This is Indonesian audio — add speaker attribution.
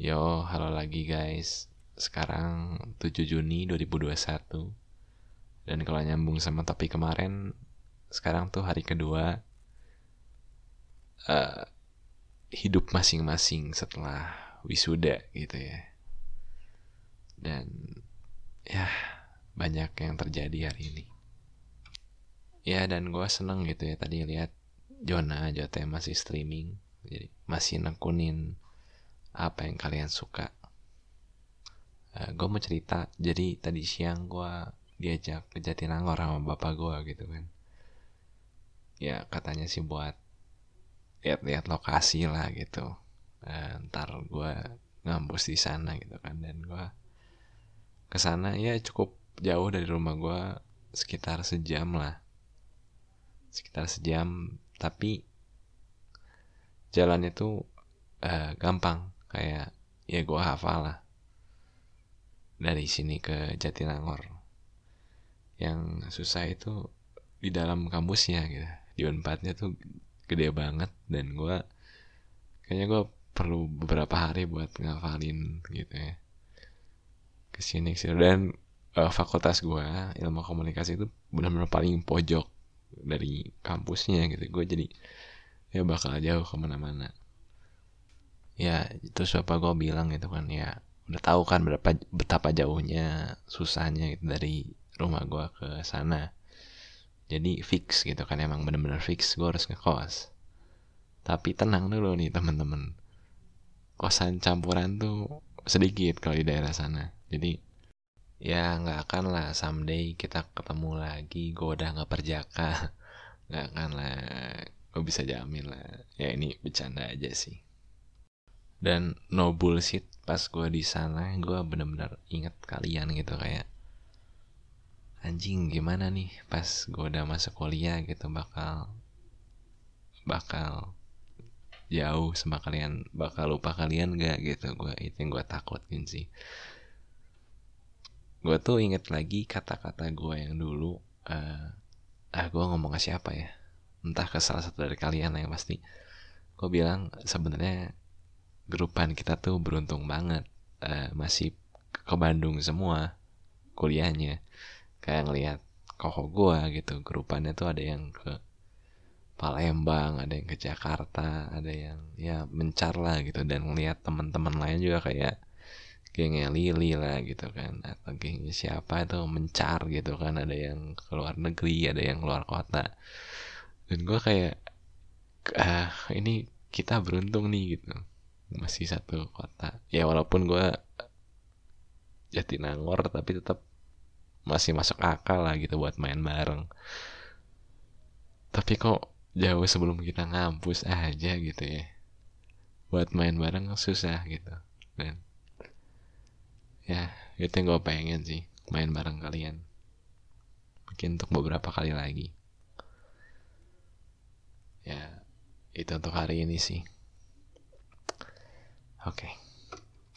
Speaker 1: Yo, halo lagi guys. Sekarang 7 Juni 2021. Dan kalau nyambung sama topik kemarin, sekarang tuh hari kedua uh, hidup masing-masing setelah wisuda gitu ya. Dan ya banyak yang terjadi hari ini. Ya dan gue seneng gitu ya tadi lihat Jona Jote masih streaming, jadi masih nekunin apa yang kalian suka. Uh, eh, gue mau cerita. Jadi tadi siang gue diajak ke Jatinangor sama bapak gue gitu kan. Ya katanya sih buat lihat-lihat lokasi lah gitu. Uh, ntar gue ngampus di sana gitu kan. Dan gue ke sana ya cukup jauh dari rumah gue sekitar sejam lah. Sekitar sejam. Tapi jalannya tuh uh, gampang kayak ya gue hafal lah. Dari sini ke Jatinangor. Yang susah itu di dalam kampusnya gitu. Di unpadnya tuh gede banget dan gue kayaknya gue perlu beberapa hari buat ngafalin gitu ya. Ke sini sih dan uh, fakultas gue ilmu komunikasi itu benar-benar paling pojok dari kampusnya gitu. Gue jadi ya bakal jauh ke mana-mana ya itu siapa gue bilang gitu kan ya udah tahu kan berapa betapa jauhnya susahnya gitu dari rumah gue ke sana. Jadi fix gitu kan emang bener-bener fix gue harus ngekos. Tapi tenang dulu nih temen-temen. Kosan campuran tuh sedikit kalau di daerah sana. Jadi ya nggak akan lah someday kita ketemu lagi gue udah nggak perjaka. Nggak akan lah gue bisa jamin lah. Ya ini bercanda aja sih dan no bullshit pas gue di sana gue bener-bener inget kalian gitu kayak anjing gimana nih pas gue udah masuk kuliah gitu bakal bakal jauh sama kalian bakal lupa kalian gak gitu gue itu yang gue takutin sih. Gue tuh inget lagi kata-kata gue yang dulu uh, ah gue ngomong ke siapa ya? Entah ke salah satu dari kalian yang pasti. Gue bilang sebenarnya grupan kita tuh beruntung banget. Uh, masih ke Bandung semua kuliahnya. Kayak ngelihat koko gua gitu. Grupannya tuh ada yang ke Palembang ada yang ke Jakarta ada yang ya mencar lah gitu. Dan ngelihat teman-teman lain juga kayak gengnya Lili lah gitu kan. Atau gengnya siapa itu mencar gitu kan. Ada yang keluar negeri ada yang keluar kota. Dan gue kayak ah ini kita beruntung nih gitu masih satu kota. Ya walaupun gue Jatinangor tapi tetap masih masuk akal lah gitu buat main bareng. Tapi kok jauh sebelum kita ngampus aja gitu ya. Buat main bareng susah gitu dan ya itu yang gue pengen sih main bareng kalian. Mungkin untuk beberapa kali lagi. Ya itu untuk hari ini sih Okay